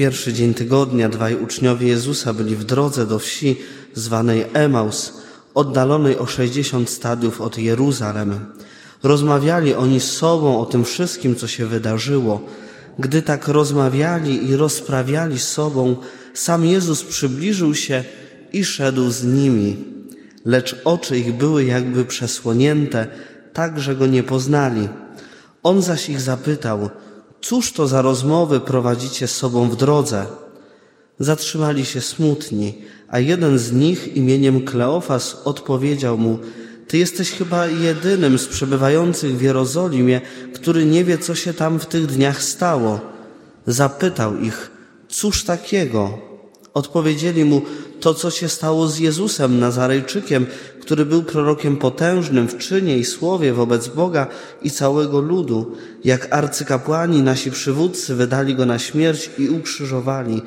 pierwszy dzień tygodnia dwaj uczniowie Jezusa byli w drodze do wsi zwanej Emaus, oddalonej o sześćdziesiąt stadiów od Jeruzalem. Rozmawiali oni z sobą o tym wszystkim, co się wydarzyło. Gdy tak rozmawiali i rozprawiali z sobą, sam Jezus przybliżył się i szedł z nimi. Lecz oczy ich były jakby przesłonięte, tak, że go nie poznali. On zaś ich zapytał, cóż to za rozmowy prowadzicie z sobą w drodze? Zatrzymali się smutni, a jeden z nich imieniem Kleofas odpowiedział mu, ty jesteś chyba jedynym z przebywających w Jerozolimie, który nie wie, co się tam w tych dniach stało. Zapytał ich, cóż takiego? Odpowiedzieli mu, to co się stało z Jezusem Nazarejczykiem, który był prorokiem potężnym w czynie i słowie wobec Boga i całego ludu, jak arcykapłani nasi przywódcy wydali go na śmierć i ukrzyżowali,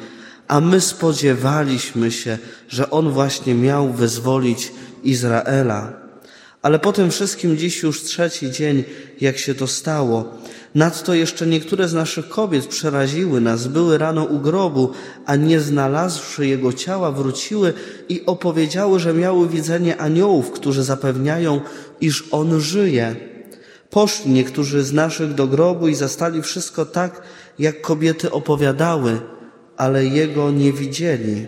a my spodziewaliśmy się, że on właśnie miał wyzwolić Izraela. Ale po tym wszystkim dziś już trzeci dzień, jak się to stało. Nadto jeszcze niektóre z naszych kobiet przeraziły nas, były rano u grobu, a nie znalazłszy jego ciała, wróciły i opowiedziały, że miały widzenie aniołów, którzy zapewniają, iż on żyje. Poszli niektórzy z naszych do grobu i zastali wszystko tak, jak kobiety opowiadały, ale jego nie widzieli.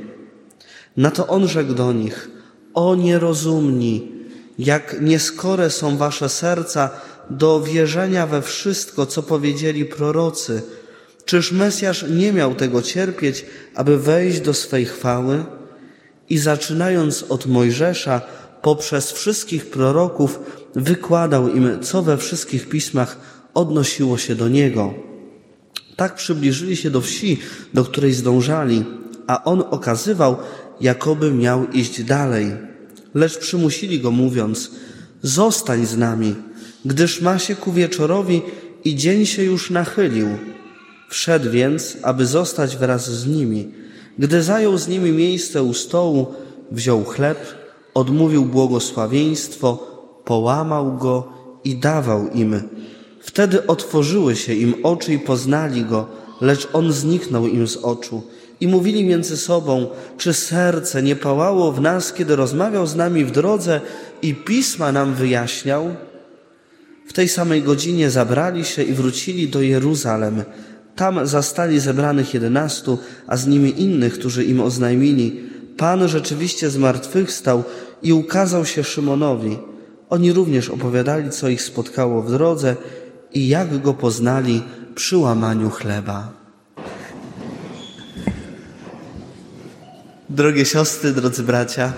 Na to on rzekł do nich, o nierozumni, jak nieskore są wasze serca do wierzenia we wszystko, co powiedzieli prorocy. Czyż Mesjasz nie miał tego cierpieć, aby wejść do swej chwały? I zaczynając od Mojżesza, poprzez wszystkich proroków, wykładał im, co we wszystkich pismach odnosiło się do niego. Tak przybliżyli się do wsi, do której zdążali, a on okazywał, jakoby miał iść dalej lecz przymusili go mówiąc, zostań z nami, gdyż ma się ku wieczorowi i dzień się już nachylił. Wszedł więc, aby zostać wraz z nimi. Gdy zajął z nimi miejsce u stołu, wziął chleb, odmówił błogosławieństwo, połamał go i dawał im. Wtedy otworzyły się im oczy i poznali go, lecz on zniknął im z oczu i mówili między sobą, czy serce nie pałało w nas, kiedy rozmawiał z nami w drodze i pisma nam wyjaśniał? W tej samej godzinie zabrali się i wrócili do Jeruzalem. Tam zastali zebranych jedenastu, a z nimi innych, którzy im oznajmili, Pan rzeczywiście zmartwychwstał i ukazał się Szymonowi. Oni również opowiadali, co ich spotkało w drodze i jak go poznali przy łamaniu chleba. Drogie siostry, drodzy bracia,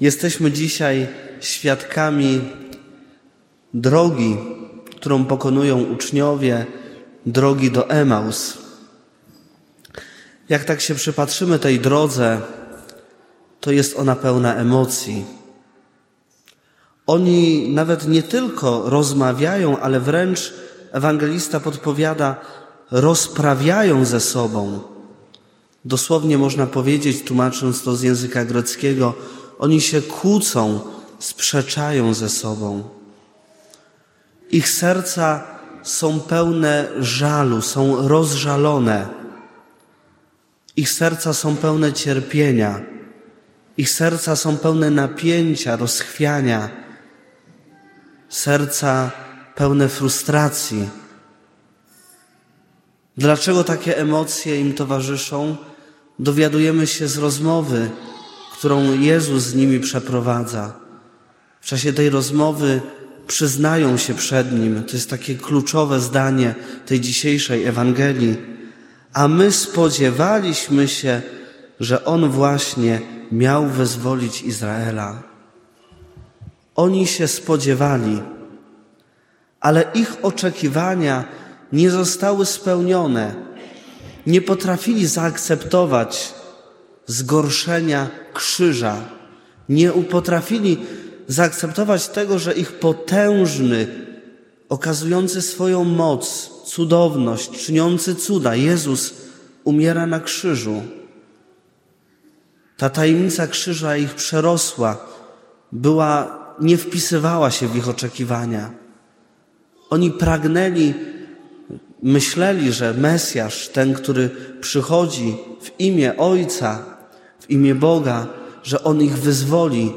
jesteśmy dzisiaj świadkami drogi, którą pokonują uczniowie, drogi do Emaus. Jak tak się przypatrzymy tej drodze, to jest ona pełna emocji. Oni nawet nie tylko rozmawiają, ale wręcz ewangelista podpowiada, rozprawiają ze sobą Dosłownie można powiedzieć, tłumacząc to z języka greckiego, oni się kłócą, sprzeczają ze sobą. Ich serca są pełne żalu, są rozżalone. Ich serca są pełne cierpienia. Ich serca są pełne napięcia, rozchwiania. Serca pełne frustracji. Dlaczego takie emocje im towarzyszą? dowiadujemy się z rozmowy, którą Jezus z nimi przeprowadza. W czasie tej rozmowy przyznają się przed Nim. To jest takie kluczowe zdanie tej dzisiejszej Ewangelii. A my spodziewaliśmy się, że On właśnie miał wyzwolić Izraela. Oni się spodziewali, ale ich oczekiwania nie zostały spełnione nie potrafili zaakceptować zgorszenia krzyża, nie potrafili zaakceptować tego, że ich potężny, okazujący swoją moc, cudowność, czyniący cuda, Jezus umiera na krzyżu. Ta tajemnica krzyża ich przerosła, była, nie wpisywała się w ich oczekiwania. Oni pragnęli myśleli, że Mesjasz, ten, który przychodzi w imię Ojca, w imię Boga, że On ich wyzwoli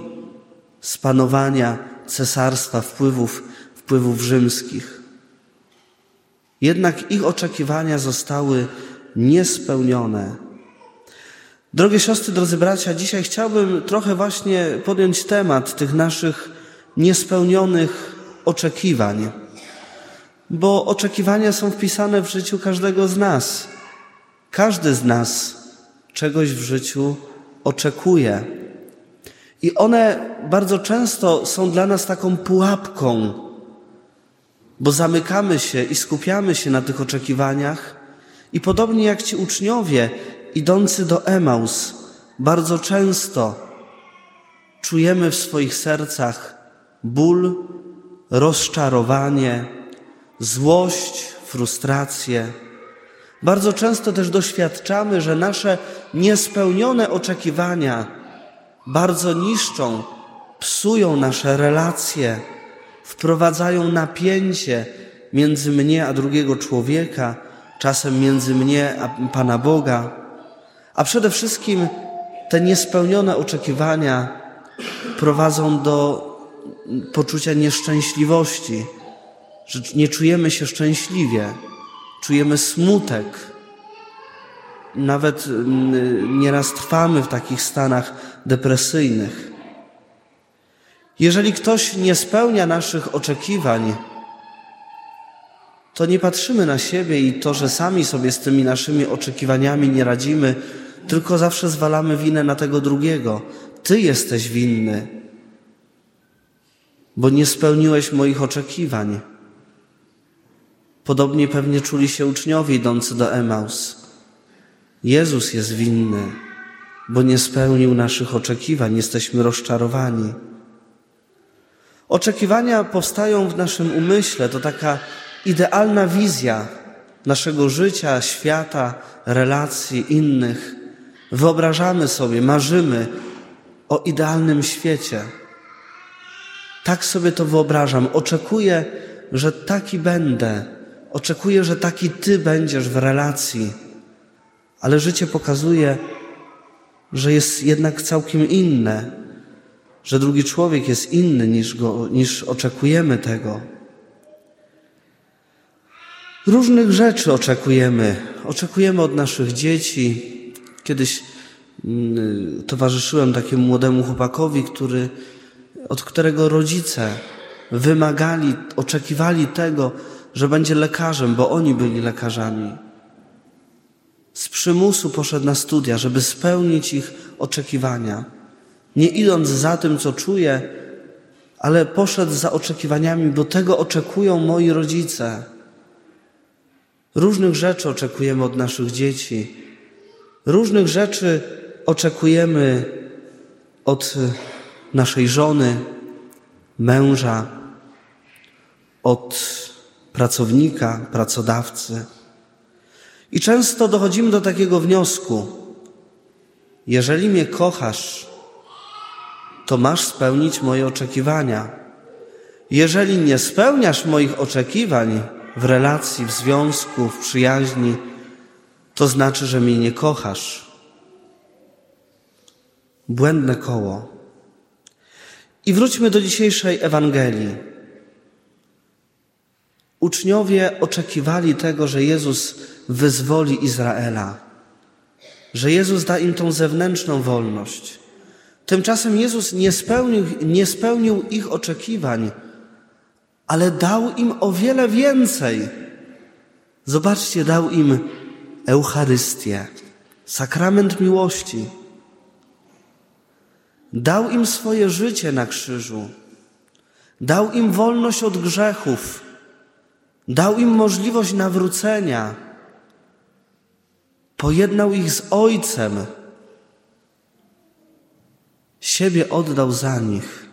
z panowania cesarstwa, wpływów, wpływów rzymskich. Jednak ich oczekiwania zostały niespełnione. Drogie siostry, drodzy bracia, dzisiaj chciałbym trochę właśnie podjąć temat tych naszych niespełnionych oczekiwań, bo oczekiwania są wpisane w życiu każdego z nas. Każdy z nas czegoś w życiu oczekuje. I one bardzo często są dla nas taką pułapką, bo zamykamy się i skupiamy się na tych oczekiwaniach. I podobnie jak ci uczniowie idący do Emaus, bardzo często czujemy w swoich sercach ból, rozczarowanie, złość, frustrację. Bardzo często też doświadczamy, że nasze niespełnione oczekiwania bardzo niszczą, psują nasze relacje, wprowadzają napięcie między mnie a drugiego człowieka, czasem między mnie a Pana Boga. A przede wszystkim te niespełnione oczekiwania prowadzą do poczucia nieszczęśliwości, że nie czujemy się szczęśliwie, czujemy smutek. Nawet mm, nieraz trwamy w takich stanach depresyjnych. Jeżeli ktoś nie spełnia naszych oczekiwań, to nie patrzymy na siebie i to, że sami sobie z tymi naszymi oczekiwaniami nie radzimy, tylko zawsze zwalamy winę na tego drugiego. Ty jesteś winny, bo nie spełniłeś moich oczekiwań. Podobnie pewnie czuli się uczniowie idący do Emaus. Jezus jest winny, bo nie spełnił naszych oczekiwań, jesteśmy rozczarowani. Oczekiwania powstają w naszym umyśle, to taka idealna wizja naszego życia, świata, relacji innych. Wyobrażamy sobie, marzymy o idealnym świecie. Tak sobie to wyobrażam. Oczekuję, że taki będę. Oczekuję, że taki Ty będziesz w relacji. Ale życie pokazuje, że jest jednak całkiem inne, że drugi człowiek jest inny niż, go, niż oczekujemy tego. Różnych rzeczy oczekujemy. Oczekujemy od naszych dzieci. Kiedyś mm, towarzyszyłem takiemu młodemu chłopakowi, który, od którego rodzice wymagali, oczekiwali tego, że będzie lekarzem, bo oni byli lekarzami. Z przymusu poszedł na studia, żeby spełnić ich oczekiwania. Nie idąc za tym, co czuje, ale poszedł za oczekiwaniami, bo tego oczekują moi rodzice. Różnych rzeczy oczekujemy od naszych dzieci. Różnych rzeczy oczekujemy od naszej żony, męża, od pracownika, pracodawcy. I często dochodzimy do takiego wniosku: jeżeli mnie kochasz, to masz spełnić moje oczekiwania. Jeżeli nie spełniasz moich oczekiwań, w relacji, w związku, w przyjaźni, to znaczy, że mnie nie kochasz. Błędne koło. I wróćmy do dzisiejszej Ewangelii. Uczniowie oczekiwali tego, że Jezus wyzwoli Izraela, że Jezus da im tą zewnętrzną wolność. Tymczasem Jezus nie spełnił, nie spełnił ich oczekiwań, ale dał im o wiele więcej. Zobaczcie, dał im Eucharystię, sakrament miłości. Dał im swoje życie na krzyżu. Dał im wolność od grzechów. Dał im możliwość nawrócenia. Pojednał ich z Ojcem. Siebie oddał za nich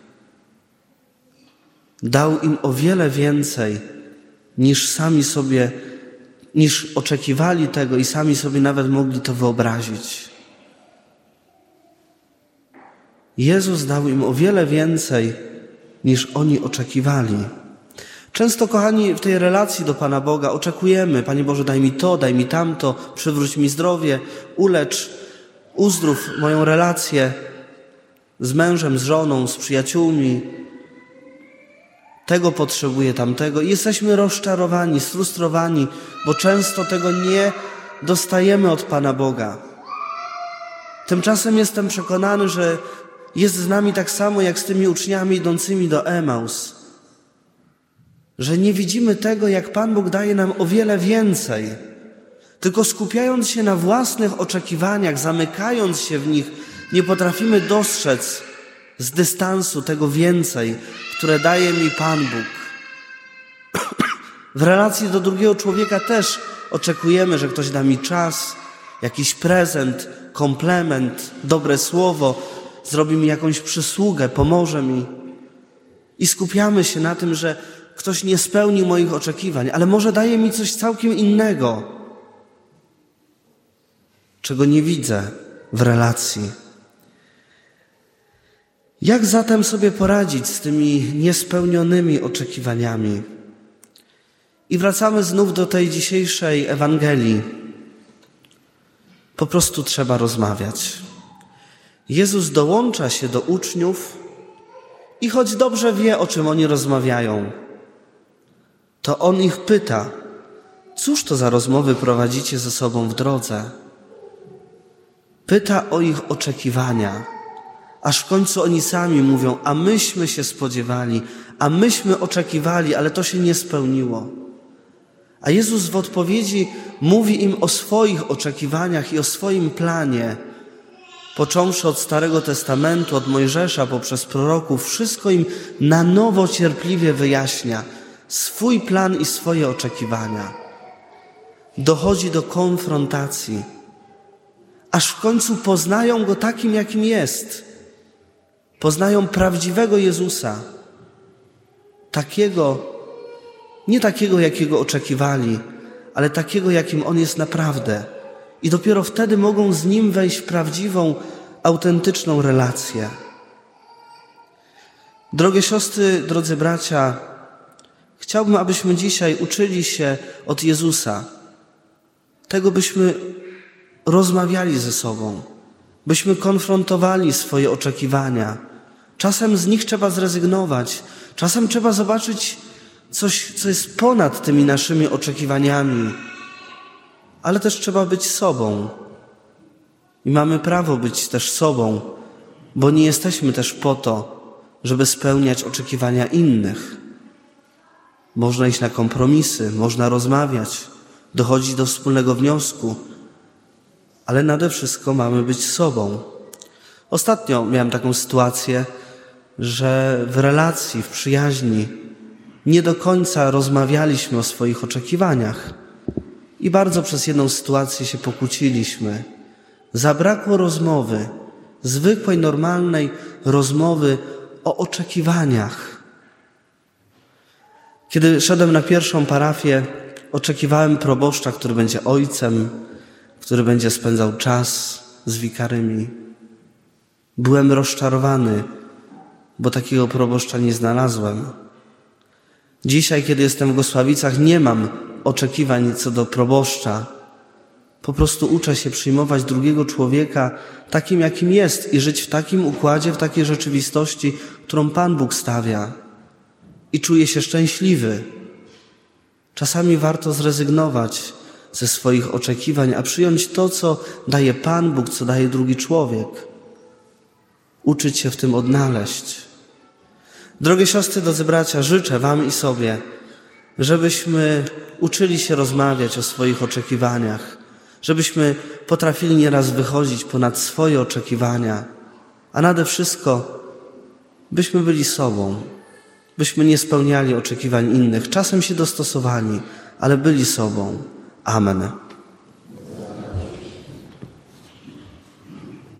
dał im o wiele więcej niż sami sobie, niż oczekiwali tego i sami sobie nawet mogli to wyobrazić. Jezus dał im o wiele więcej niż oni oczekiwali. Często, kochani, w tej relacji do Pana Boga oczekujemy, Panie Boże, daj mi to, daj mi tamto, przywróć mi zdrowie, ulecz, uzdrów moją relację z mężem, z żoną, z przyjaciółmi. Tego potrzebuję, tamtego. I jesteśmy rozczarowani, sfrustrowani, bo często tego nie dostajemy od Pana Boga. Tymczasem jestem przekonany, że jest z nami tak samo jak z tymi uczniami idącymi do Emaus że nie widzimy tego, jak Pan Bóg daje nam o wiele więcej, tylko skupiając się na własnych oczekiwaniach, zamykając się w nich, nie potrafimy dostrzec z dystansu tego więcej, które daje mi Pan Bóg. W relacji do drugiego człowieka też oczekujemy, że ktoś da mi czas, jakiś prezent, komplement, dobre słowo, zrobi mi jakąś przysługę, pomoże mi. I skupiamy się na tym, że ktoś nie spełnił moich oczekiwań, ale może daje mi coś całkiem innego, czego nie widzę w relacji. Jak zatem sobie poradzić z tymi niespełnionymi oczekiwaniami? I wracamy znów do tej dzisiejszej Ewangelii. Po prostu trzeba rozmawiać. Jezus dołącza się do uczniów i choć dobrze wie, o czym oni rozmawiają, to on ich pyta: Cóż to za rozmowy prowadzicie ze sobą w drodze? Pyta o ich oczekiwania, aż w końcu oni sami mówią: A myśmy się spodziewali, a myśmy oczekiwali, ale to się nie spełniło. A Jezus w odpowiedzi mówi im o swoich oczekiwaniach i o swoim planie. Począwszy od Starego Testamentu, od Mojżesza poprzez proroków, wszystko im na nowo cierpliwie wyjaśnia swój plan i swoje oczekiwania. Dochodzi do konfrontacji, aż w końcu poznają go takim, jakim jest. Poznają prawdziwego Jezusa, takiego, nie takiego, jakiego oczekiwali, ale takiego, jakim on jest naprawdę. I dopiero wtedy mogą z nim wejść w prawdziwą, autentyczną relację. Drogie siostry, drodzy bracia, Chciałbym, abyśmy dzisiaj uczyli się od Jezusa. Tego byśmy rozmawiali ze sobą, byśmy konfrontowali swoje oczekiwania. Czasem z nich trzeba zrezygnować, czasem trzeba zobaczyć coś, co jest ponad tymi naszymi oczekiwaniami, ale też trzeba być sobą. I mamy prawo być też sobą, bo nie jesteśmy też po to, żeby spełniać oczekiwania innych. Można iść na kompromisy, można rozmawiać, dochodzić do wspólnego wniosku, ale nade wszystko mamy być sobą. Ostatnio miałem taką sytuację, że w relacji, w przyjaźni nie do końca rozmawialiśmy o swoich oczekiwaniach i bardzo przez jedną sytuację się pokłóciliśmy. Zabrakło rozmowy, zwykłej, normalnej rozmowy o oczekiwaniach kiedy szedłem na pierwszą parafię, oczekiwałem proboszcza, który będzie ojcem, który będzie spędzał czas z wikarymi. Byłem rozczarowany, bo takiego proboszcza nie znalazłem. Dzisiaj, kiedy jestem w Gosławicach, nie mam oczekiwań co do proboszcza. Po prostu uczę się przyjmować drugiego człowieka takim, jakim jest i żyć w takim układzie, w takiej rzeczywistości, którą Pan Bóg stawia i czuje się szczęśliwy. Czasami warto zrezygnować ze swoich oczekiwań, a przyjąć to, co daje Pan Bóg, co daje drugi człowiek. Uczyć się w tym odnaleźć. Drogie siostry, drodzy bracia, życzę Wam i sobie, żebyśmy uczyli się rozmawiać o swoich oczekiwaniach, żebyśmy potrafili nieraz wychodzić ponad swoje oczekiwania, a nade wszystko, byśmy byli sobą byśmy nie spełniali oczekiwań innych, czasem się dostosowali, ale byli sobą. Amen.